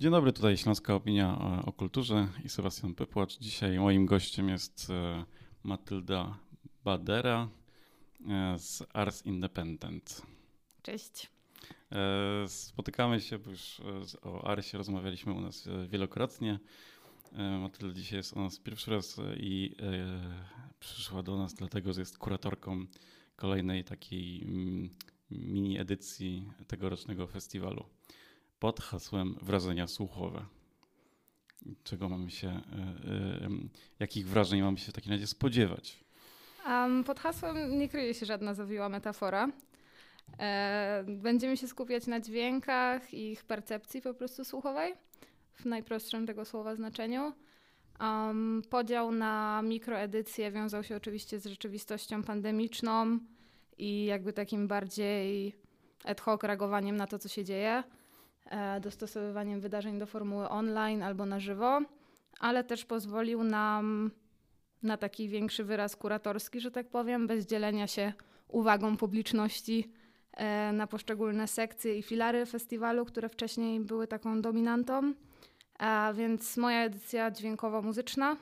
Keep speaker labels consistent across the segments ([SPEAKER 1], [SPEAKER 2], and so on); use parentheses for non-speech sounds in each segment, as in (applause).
[SPEAKER 1] Dzień dobry, tutaj Śląska Opinia o, o Kulturze i Sebastian Pepłacz. Dzisiaj moim gościem jest e, Matylda Badera e, z Ars Independent.
[SPEAKER 2] Cześć.
[SPEAKER 1] E, spotykamy się, bo już o Arsie rozmawialiśmy u nas wielokrotnie. Matylda dzisiaj jest u nas pierwszy raz i przyszła do nas dlatego, że jest kuratorką kolejnej takiej mm, mini edycji tegorocznego festiwalu pod hasłem wrażenia słuchowe. Czego mamy się, e, e, jakich wrażeń mamy się w takim razie spodziewać?
[SPEAKER 2] Um, pod hasłem nie kryje się żadna zawiła metafora. E, będziemy się skupiać na dźwiękach i ich percepcji po prostu słuchowej, w najprostszym tego słowa znaczeniu. Um, podział na mikroedycje wiązał się oczywiście z rzeczywistością pandemiczną i jakby takim bardziej ad hoc reagowaniem na to, co się dzieje. E, dostosowywaniem wydarzeń do formuły online albo na żywo, ale też pozwolił nam na taki większy wyraz kuratorski, że tak powiem, bez dzielenia się uwagą publiczności e, na poszczególne sekcje i filary festiwalu, które wcześniej były taką dominantą. A więc moja edycja dźwiękowo-muzyczna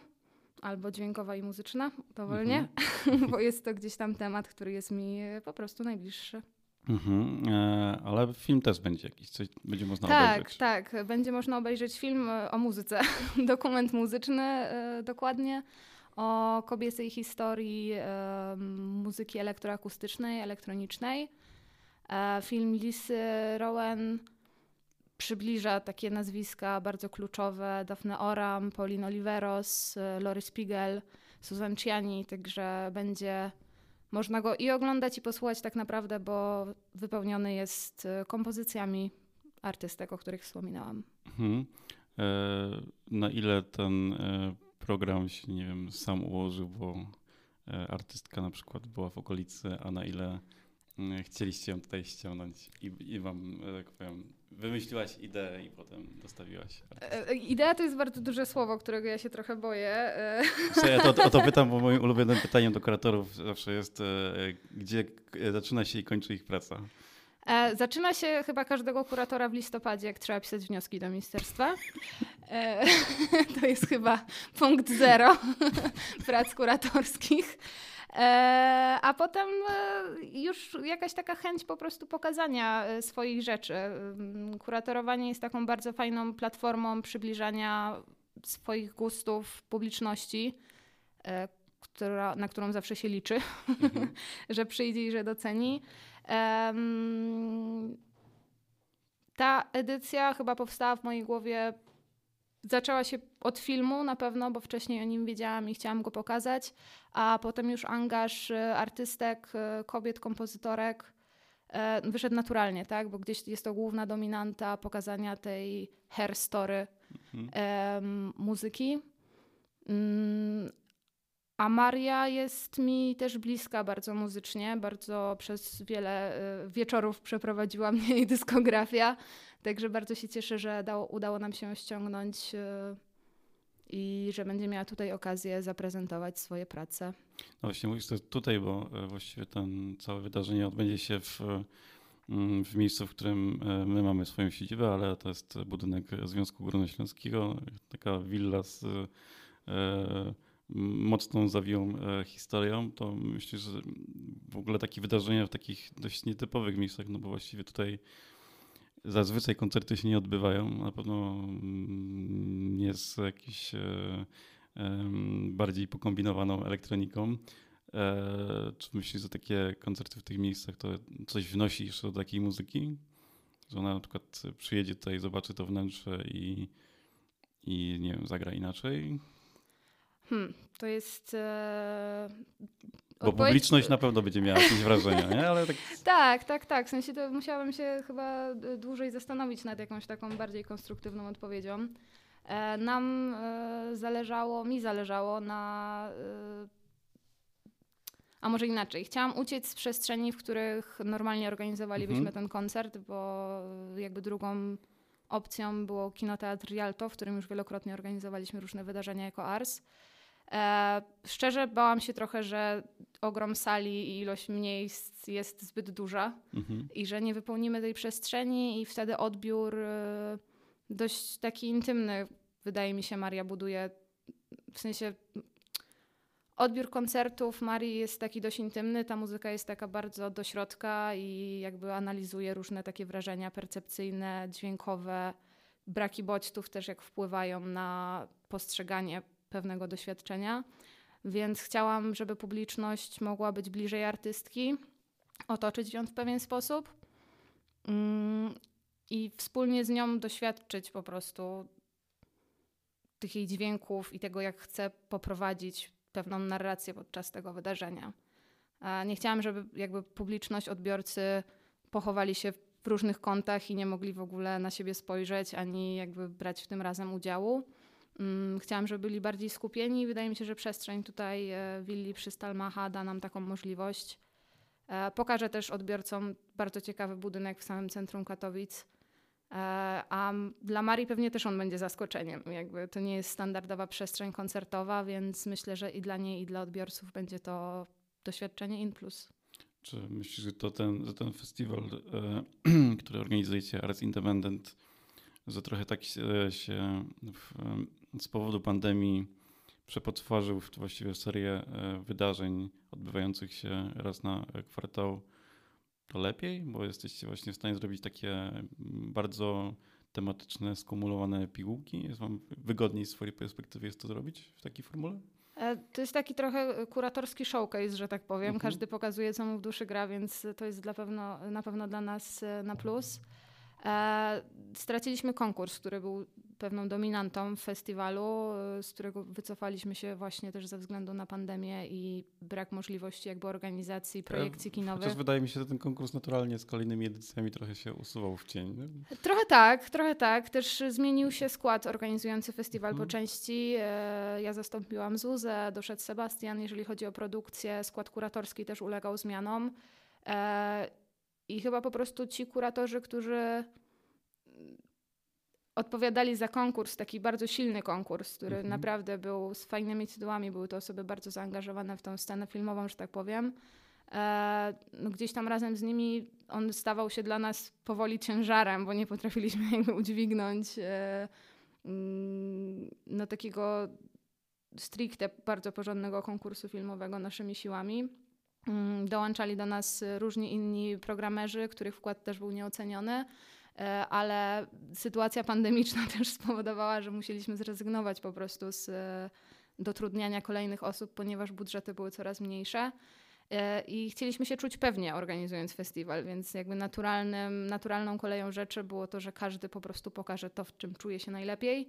[SPEAKER 2] albo dźwiękowa i muzyczna, dowolnie, mhm. (laughs) bo jest to gdzieś tam temat, który jest mi po prostu najbliższy.
[SPEAKER 1] Mhm, e, ale film też będzie jakiś, coś będzie można
[SPEAKER 2] tak,
[SPEAKER 1] obejrzeć.
[SPEAKER 2] Tak, tak. Będzie można obejrzeć film e, o muzyce, (laughs) dokument muzyczny e, dokładnie o kobiecej historii muzyki elektroakustycznej, elektronicznej. film Lisy Rowan przybliża takie nazwiska bardzo kluczowe, Daphne Oram, Pauline Oliveros, Lori Spiegel, Susan Ciani, także będzie można go i oglądać, i posłuchać tak naprawdę, bo wypełniony jest e, kompozycjami artystek, o których wspominałam. Mhm.
[SPEAKER 1] E, na ile ten e, program się, nie wiem, sam ułożył, bo e, artystka na przykład była w okolicy, a na ile chcieliście ją tutaj ściągnąć i, i wam, e, tak powiem, wymyśliłaś ideę i potem dostawiłaś.
[SPEAKER 2] E, idea to jest bardzo duże słowo, którego ja się trochę boję.
[SPEAKER 1] E. Ja to, o to pytam, bo moim ulubionym pytaniem do kuratorów zawsze jest, gdzie zaczyna się i kończy ich praca.
[SPEAKER 2] Zaczyna się chyba każdego kuratora w listopadzie, jak trzeba pisać wnioski do ministerstwa. (laughs) To jest chyba punkt zero (laughs) prac kuratorskich. E, a potem e, już jakaś taka chęć po prostu pokazania e, swoich rzeczy. Kuratorowanie jest taką bardzo fajną platformą przybliżania swoich gustów publiczności, która, na którą zawsze się liczy, mhm. (laughs) że przyjdzie i że doceni. Ta edycja chyba powstała w mojej głowie zaczęła się od filmu na pewno, bo wcześniej o nim wiedziałam i chciałam go pokazać, a potem już angaż y, artystek, y, kobiet, kompozytorek e, wyszedł naturalnie, tak? Bo gdzieś jest to główna dominanta pokazania tej hair story mhm. muzyki. A Maria jest mi też bliska bardzo muzycznie, bardzo przez wiele y, wieczorów przeprowadziła (laughs) mnie jej dyskografia. Także bardzo się cieszę, że dało, udało nam się ściągnąć e, i że będzie miała tutaj okazję zaprezentować swoje prace.
[SPEAKER 1] No właśnie mówisz to tutaj, bo e, właściwie ten całe wydarzenie odbędzie się w, mm, w miejscu, w którym e, my mamy swoją siedzibę, ale to jest budynek Związku Górnośląskiego, taka willa z e, mocną zawiłą e, historią, to myślę, że w ogóle takie wydarzenia w takich dość nietypowych miejscach, no bo właściwie tutaj Zazwyczaj koncerty się nie odbywają. Na pewno mm, jest jakiś e, bardziej pokombinowaną elektroniką. E, czy myślisz, że takie koncerty w tych miejscach to coś wnosi jeszcze do takiej muzyki? Że ona na przykład przyjedzie tutaj, zobaczy to wnętrze i, i nie wiem, zagra inaczej?
[SPEAKER 2] Hmm, to jest e,
[SPEAKER 1] bo Odpowiedź... publiczność na pewno będzie miała jakieś wrażenia, nie? Ale tak... (laughs)
[SPEAKER 2] tak, tak, tak. W sensie to musiałabym się chyba dłużej zastanowić nad jakąś taką bardziej konstruktywną odpowiedzią. E, nam e, zależało, mi zależało na. E, a może inaczej. Chciałam uciec z przestrzeni, w których normalnie organizowalibyśmy mhm. ten koncert, bo jakby drugą opcją było kinoteatr Rialto, w którym już wielokrotnie organizowaliśmy różne wydarzenia jako ARS. E, szczerze bałam się trochę, że ogrom sali i ilość miejsc jest zbyt duża mhm. i że nie wypełnimy tej przestrzeni i wtedy odbiór e, dość taki intymny, wydaje mi się, Maria buduje. W sensie odbiór koncertów Marii jest taki dość intymny, ta muzyka jest taka bardzo do środka i jakby analizuje różne takie wrażenia percepcyjne, dźwiękowe. Braki bodźców też jak wpływają na postrzeganie pewnego doświadczenia. Więc chciałam, żeby publiczność mogła być bliżej artystki, otoczyć ją w pewien sposób mm, i wspólnie z nią doświadczyć po prostu tych jej dźwięków i tego, jak chce poprowadzić pewną narrację podczas tego wydarzenia. Nie chciałam, żeby jakby publiczność, odbiorcy pochowali się w różnych kątach i nie mogli w ogóle na siebie spojrzeć, ani jakby brać w tym razem udziału. Mm, chciałam, żeby byli bardziej skupieni. Wydaje mi się, że przestrzeń tutaj e, willi przy Stalmacha da nam taką możliwość. E, pokażę też odbiorcom bardzo ciekawy budynek w samym centrum Katowic. E, a dla Marii pewnie też on będzie zaskoczeniem. Jakby to nie jest standardowa przestrzeń koncertowa, więc myślę, że i dla niej, i dla odbiorców będzie to doświadczenie in plus.
[SPEAKER 1] Czy myślisz, że to ten, że ten festiwal, (clears throat) który organizujecie, Arts Independent, że trochę tak się w, z powodu pandemii przepotworzył właściwie serię e, wydarzeń odbywających się raz na kwartał, to lepiej, bo jesteście właśnie w stanie zrobić takie bardzo tematyczne, skumulowane pigułki. Jest wam wygodniej z swojej perspektywy jest to zrobić w takiej formule?
[SPEAKER 2] E, to jest taki trochę kuratorski showcase, że tak powiem. Mhm. Każdy pokazuje, co mu w duszy gra, więc to jest dla pewno, na pewno dla nas e, na plus. E, straciliśmy konkurs, który był pewną dominantą w festiwalu, e, z którego wycofaliśmy się właśnie też ze względu na pandemię i brak możliwości jakby organizacji projekcji kinowych.
[SPEAKER 1] Chociaż wydaje mi się, że ten konkurs naturalnie z kolejnymi edycjami trochę się usuwał w cień. Nie?
[SPEAKER 2] Trochę tak, trochę tak. Też zmienił się skład organizujący festiwal hmm. po części. E, ja zastąpiłam Zuzę, doszedł Sebastian. Jeżeli chodzi o produkcję, skład kuratorski też ulegał zmianom. I chyba po prostu ci kuratorzy, którzy odpowiadali za konkurs, taki bardzo silny konkurs, który mhm. naprawdę był z fajnymi tytułami, były to osoby bardzo zaangażowane w tą scenę filmową, że tak powiem. E, no gdzieś tam razem z nimi on stawał się dla nas powoli ciężarem, bo nie potrafiliśmy (laughs) jakby udźwignąć e, mm, no, takiego stricte bardzo porządnego konkursu filmowego naszymi siłami. Mm, dołączali do nas różni inni programerzy, których wkład też był nieoceniony, e, ale sytuacja pandemiczna (laughs) też spowodowała, że musieliśmy zrezygnować po prostu z e, dotrudniania kolejnych osób, ponieważ budżety były coraz mniejsze. E, I chcieliśmy się czuć pewnie organizując festiwal, więc jakby naturalnym, naturalną koleją rzeczy było to, że każdy po prostu pokaże to, w czym czuje się najlepiej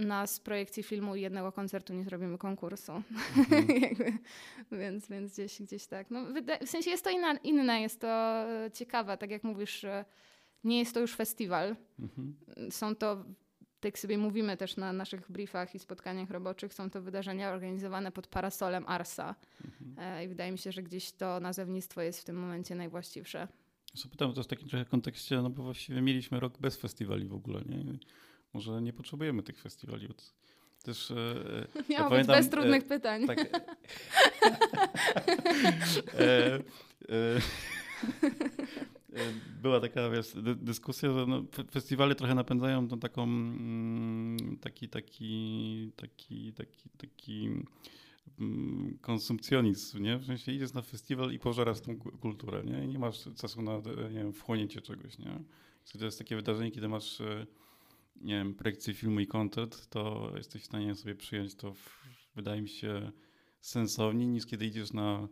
[SPEAKER 2] na z projekcji filmu i jednego koncertu nie zrobimy konkursu. Mhm. (laughs) więc, więc gdzieś, gdzieś tak. No, w sensie jest to inna, inne, jest to ciekawe. Tak jak mówisz, nie jest to już festiwal. Mhm. Są to, tak sobie mówimy też na naszych briefach i spotkaniach roboczych, są to wydarzenia organizowane pod parasolem Arsa. Mhm. E, I wydaje mi się, że gdzieś to nazewnictwo jest w tym momencie najwłaściwsze.
[SPEAKER 1] Zapytam to w takim trochę kontekście, no bo właściwie mieliśmy rok bez festiwali w ogóle, nie? Może nie potrzebujemy tych festiwali. Też, e,
[SPEAKER 2] Miało ja pamiętam, bez trudnych e, pytań. Tak, (laughs) e, e,
[SPEAKER 1] była taka wiesz, dyskusja, że no, festiwale trochę napędzają tą taką mm, taki, taki, taki, taki, taki mm, konsumpcjonizm, nie? W sensie idziesz na festiwal i pożerasz tą kulturę, nie? I nie masz czasu na nie wiem, wchłonięcie czegoś, nie? To jest takie wydarzenie, kiedy masz nie wiem, projekcję filmu i content, to jesteś w stanie sobie przyjąć to, w, wydaje mi się, sensowniej niż kiedy idziesz na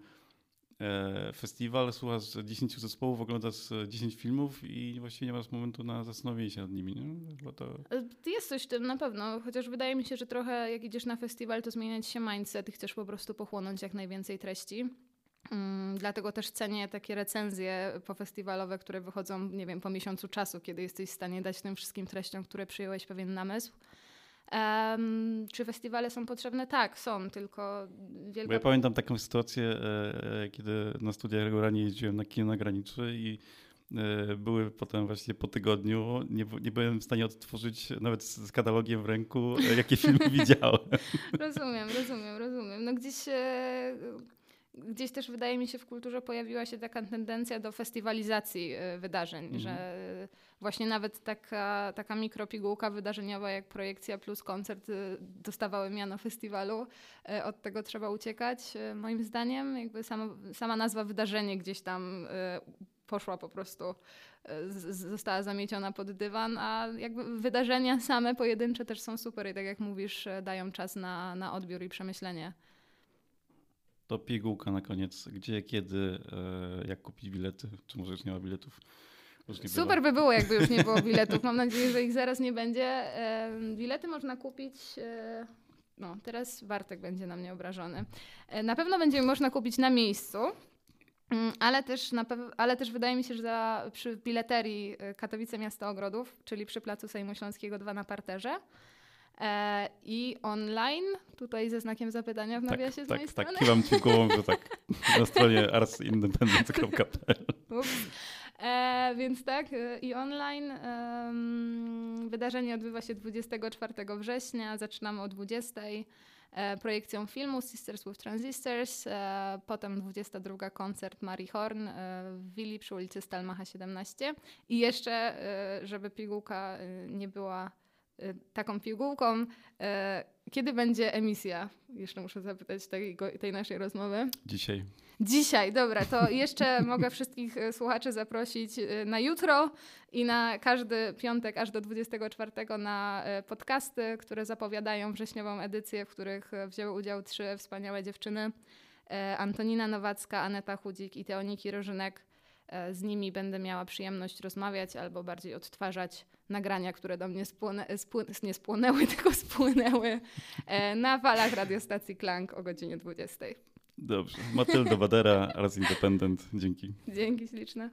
[SPEAKER 1] e, festiwal, słuchasz 10 zespołów, oglądasz 10 filmów i właściwie nie masz momentu na zastanowienie się nad nimi. Nie? To...
[SPEAKER 2] E, jest coś w tym na pewno, chociaż wydaje mi się, że trochę jak idziesz na festiwal, to zmieniać się mindset i chcesz po prostu pochłonąć jak najwięcej treści. Mm, dlatego też cenię takie recenzje pofestiwalowe, które wychodzą, nie wiem, po miesiącu czasu, kiedy jesteś w stanie dać tym wszystkim treściom, które przyjąłeś pewien namysł. Um, czy festiwale są potrzebne? Tak, są, tylko wielka...
[SPEAKER 1] Bo ja pamiętam taką sytuację, e, e, kiedy na studiach regularnie jeździłem na kino na graniczy i e, były potem właśnie po tygodniu, nie, nie byłem w stanie odtworzyć nawet z, z katalogiem w ręku, jakie filmy (laughs) widziałem.
[SPEAKER 2] Rozumiem, rozumiem, rozumiem. No gdzieś gdzieś też wydaje mi się w kulturze pojawiła się taka tendencja do festiwalizacji y, wydarzeń, mhm. że właśnie nawet taka, taka mikropigułka wydarzeniowa jak projekcja plus koncert y, dostawały miano festiwalu. Y, od tego trzeba uciekać. Moim zdaniem jakby sama, sama nazwa wydarzenie gdzieś tam poszła po prostu, została zamieciona pod dywan, a jakby wydarzenia same pojedyncze też są super i tak jak mówisz, dają czas na, na odbiór i przemyślenie.
[SPEAKER 1] To pigułka na koniec. Gdzie, kiedy, e, jak kupić bilety? Czy może już nie ma biletów?
[SPEAKER 2] Super by było, jakby już nie było biletów. Mam nadzieję, że ich zaraz nie będzie. Bilety można kupić. E, no, teraz Bartek będzie na mnie obrażony. E, na pewno będzie można kupić na miejscu. Mm, ale też, na ale też wydaje mi się, że przy bileterii Katowice Miasto Ogrodów, czyli przy Placu Sejmu Śląskiego 2 na parterze, E, I online, tutaj ze znakiem zapytania w tak, nawiasie tak, z
[SPEAKER 1] mojej
[SPEAKER 2] tak, strony.
[SPEAKER 1] Tak, kiwam ci głową, że tak, (laughs) na stronie artsindependent.pl.
[SPEAKER 2] E, więc tak, e, i online. E, wydarzenie odbywa się 24 września, zaczynamy o 20. E, projekcją filmu Sisters with Transistors, e, potem 22 koncert Marie Horn w Willi przy ulicy Stalmacha 17 i jeszcze, żeby pigułka nie była taką pigułką. Y, kiedy będzie emisja? Jeszcze muszę zapytać tej, tej naszej rozmowy.
[SPEAKER 1] Dzisiaj.
[SPEAKER 2] Dzisiaj, dobra, to jeszcze (laughs) mogę wszystkich y, słuchaczy zaprosić na jutro i na każdy piątek aż do 24 na podcasty, które zapowiadają wrześniową edycję, w których wzięły udział trzy wspaniałe dziewczyny. Antonina Nowacka, Aneta Chudzik i Teoniki Rożynek. Z nimi będę miała przyjemność rozmawiać albo bardziej odtwarzać nagrania, które do mnie spłonę, nie spłonęły, (laughs) tylko spłynęły e, na falach radiostacji Klank o godzinie 20.
[SPEAKER 1] Dobrze. Matylda Wadera, Raz Independent. Dzięki.
[SPEAKER 2] Dzięki śliczne.